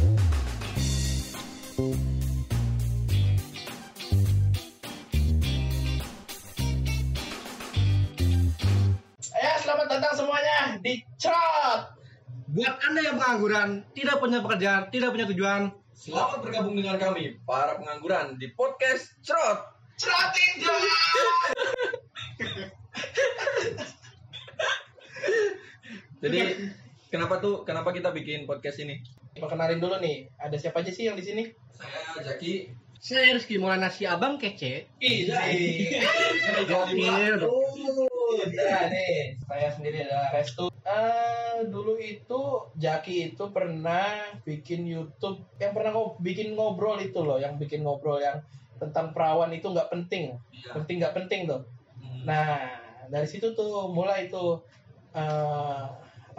Ya, selamat datang semuanya di Crot. Buat Anda yang pengangguran, tidak punya pekerjaan, tidak punya tujuan, Selamat bergabung dengan kami, para pengangguran di podcast Crot. Cerotin dong. Jadi kenapa tuh kenapa kita bikin podcast ini? Perkenalin dulu nih, ada siapa aja sih yang di sini? Saya Jaki. saya Rizky Maulana si abang kece. Iya. Gokil. Oh, ya nih, saya sendiri adalah Restu. Eh, dulu itu Jaki itu pernah bikin YouTube yang pernah ngob bikin ngobrol itu loh, yang bikin ngobrol yang tentang perawan itu nggak penting, Iya. penting nggak penting tuh. Hmm. Nah, dari situ tuh mulai itu eh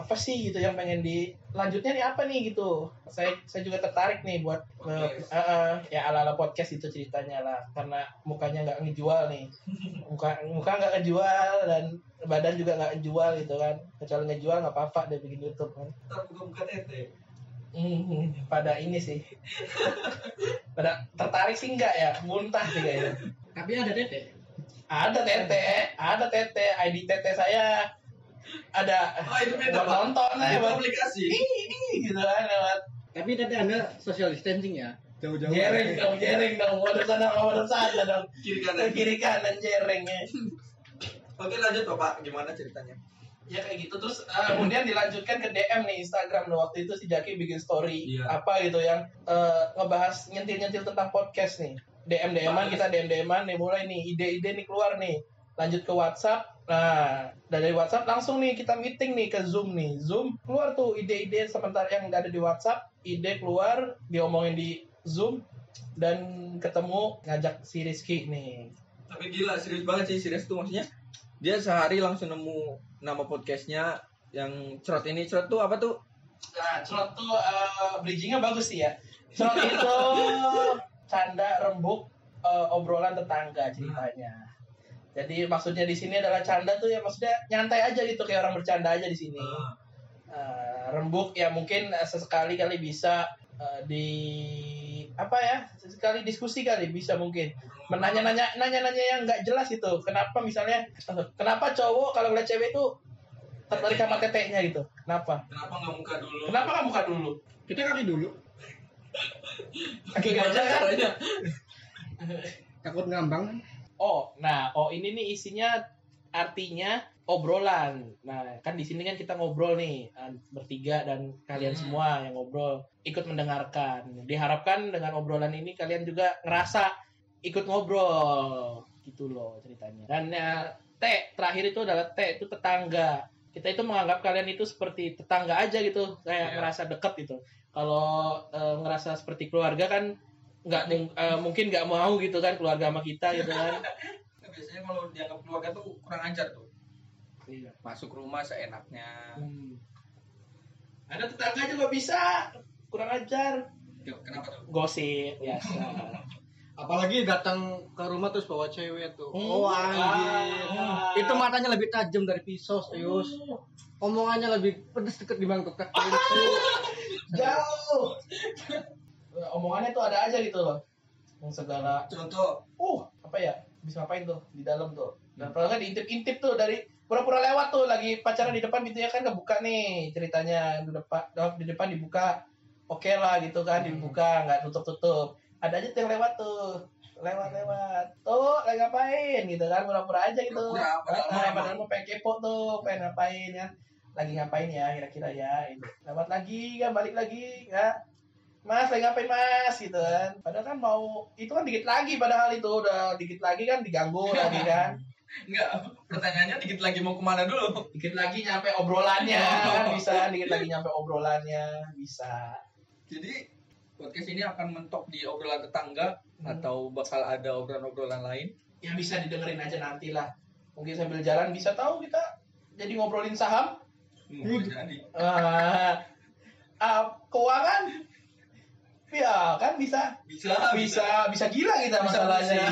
apa sih gitu yang pengen dilanjutnya nih apa nih gitu. Saya saya juga tertarik nih buat Podcast. eh, eh, ya ala-ala podcast itu ceritanya lah karena mukanya nggak ngejual nih. Muka muka nggak ngejual dan badan juga nggak ngejual gitu kan. Kecuali ngejual nggak apa-apa deh bikin YouTube kan. Tete. Hmm, pada ini sih. pada tertarik sih enggak ya, muntah sih kayaknya. Tapi ada tete. Ada tete, ada tete, ID tete saya ada Oh, itu beda, buat nonton Itu ya buat aplikasi. Ih, gitu kan lewat Tapi tete Anda social distancing ya. Jauh-jauh. jering dong, jering dong, waduh sana, waduh sana dong, Kiri kanan. kiri kanan jeringnya. Oke lanjut Bapak, gimana ceritanya? Ya kayak gitu terus eh, kemudian dilanjutkan ke DM nih Instagram loh waktu itu si Jaki bikin story Iya. apa gitu yang eh, ngebahas nyentil-nyentil tentang podcast nih. DM DM-an kita DM DM-an nih mulai nih ide-ide nih keluar nih. Lanjut ke WhatsApp. Nah, dari WhatsApp langsung nih kita meeting nih ke Zoom nih. Zoom keluar tuh ide-ide sementara yang nggak ada di WhatsApp, ide keluar diomongin di Zoom dan ketemu ngajak si Rizky nih. Tapi gila, serius banget sih, serius tuh maksudnya. Dia sehari langsung nemu nama podcastnya yang Crot ini. Crot tuh apa tuh? Nah, Cerot tuh eh, bridgingnya bagus sih ya. Cerot itu canda rembuk eh, obrolan tetangga ceritanya. Jadi maksudnya di sini adalah canda tuh ya maksudnya nyantai aja gitu kayak orang bercanda aja di sini. Eh, rembuk ya mungkin eh, sesekali kali bisa eh, di apa ya sekali diskusi kali bisa mungkin menanya-nanya nanya-nanya yang nggak jelas itu kenapa misalnya kenapa cowok kalau ngeliat cewek itu tertarik sama teteknya gitu kenapa Kenapa nggak muka dulu? kenapa nggak buka dulu Kita kaki dulu. kaki gajah kan caranya? Takut ngambang. Oh nah oh ini nih isinya artinya obrolan. Nah kan di sini kan kita ngobrol nih bertiga dan kalian Hmm. semua yang ngobrol ikut mendengarkan. Diharapkan dengan obrolan ini kalian juga ngerasa ikut ngobrol gitu loh ceritanya. Dan ya, T terakhir itu adalah T itu tetangga. Kita itu menganggap kalian itu seperti tetangga aja gitu kayak Iya. ngerasa deket gitu. Kalau eh, ngerasa seperti keluarga kan nggak eh, mungkin nggak mau gitu kan keluarga sama kita gitu kan biasanya kalau dianggap keluarga tuh kurang ajar tuh. Iya. Masuk rumah seenaknya. Hmm. Ada tetangga juga bisa kurang ajar kenapa tuh? gosip biasa Apalagi datang ke rumah terus bawa cewek tuh. Hmm. Oh anjir. Ah. Itu matanya lebih tajam dari pisau, serius. Omongannya lebih pedes deket di mangkuk jauh omongannya tuh ada aja gitu loh. Yang segala. Contoh, uh apa ya? Bisa ngapain tuh? Di dalam tuh. Dan padahal kan diintip-intip tuh dari pura-pura lewat tuh lagi pacaran di depan gitu ya kan kebuka nih ceritanya. Di depan di depan dibuka. Oke lah gitu kan dibuka nggak tutup-tutup. Ada aja yang lewat tuh. Lewat-lewat tuh lagi ngapain gitu kan pura-pura aja gitu. Padahal nah, padahal mau pengen kepo tuh pengen ngapain ya. Lagi ngapain ya kira-kira ya. Gitu. lewat lagi kan balik lagi ya Mas lagi ngapain mas gitu kan Padahal kan mau Itu kan dikit lagi padahal itu Udah dikit lagi kan diganggu lagi kan enggak, pertanyaannya dikit lagi mau ke mana dulu? Dikit lagi nyampe obrolannya Oh. kan bisa Dikit lagi nyampe obrolannya Bisa Jadi, podcast ini akan mentok di obrolan tetangga Hmm. atau bakal ada obrolan-obrolan lain? Ya bisa didengerin aja nanti lah Mungkin sambil jalan bisa tahu kita Jadi ngobrolin saham Hmm, jadi. ah ah, Keuangan Ya kan bisa Bisa, bisa bisa gila kita Bisa masalahnya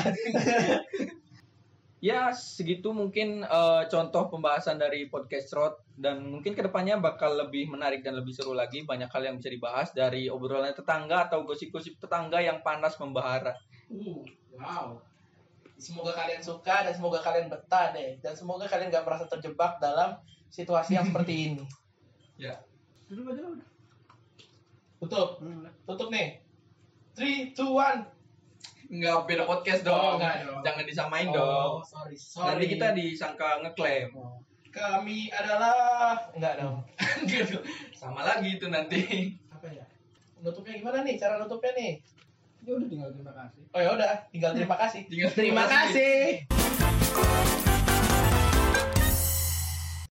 ya segitu mungkin eh, contoh pembahasan dari podcast Rod dan mungkin ke depannya bakal lebih menarik dan lebih seru lagi banyak hal yang bisa dibahas dari obrolan tetangga atau gosip-gosip tetangga yang panas membahara Uh, wow. Semoga kalian suka dan semoga kalian betah deh. Dan semoga kalian gak merasa terjebak dalam situasi yang seperti ini. ya aja udah. Tutup. Hmm. Tutup nih. 3, 2, 1. nggak beda podcast Oh, dong nggak dong. jangan disamain Oh, dong sorry, sorry. nanti kita disangka ngeklaim Kami adalah... Enggak dong. sama lagi itu nanti Apa ya? Nutupnya gimana nih? Cara nutupnya nih? Ya udah tinggal terima kasih. Oh ya udah, tinggal terima kasih. Tinggal terima terima kasih. kasih.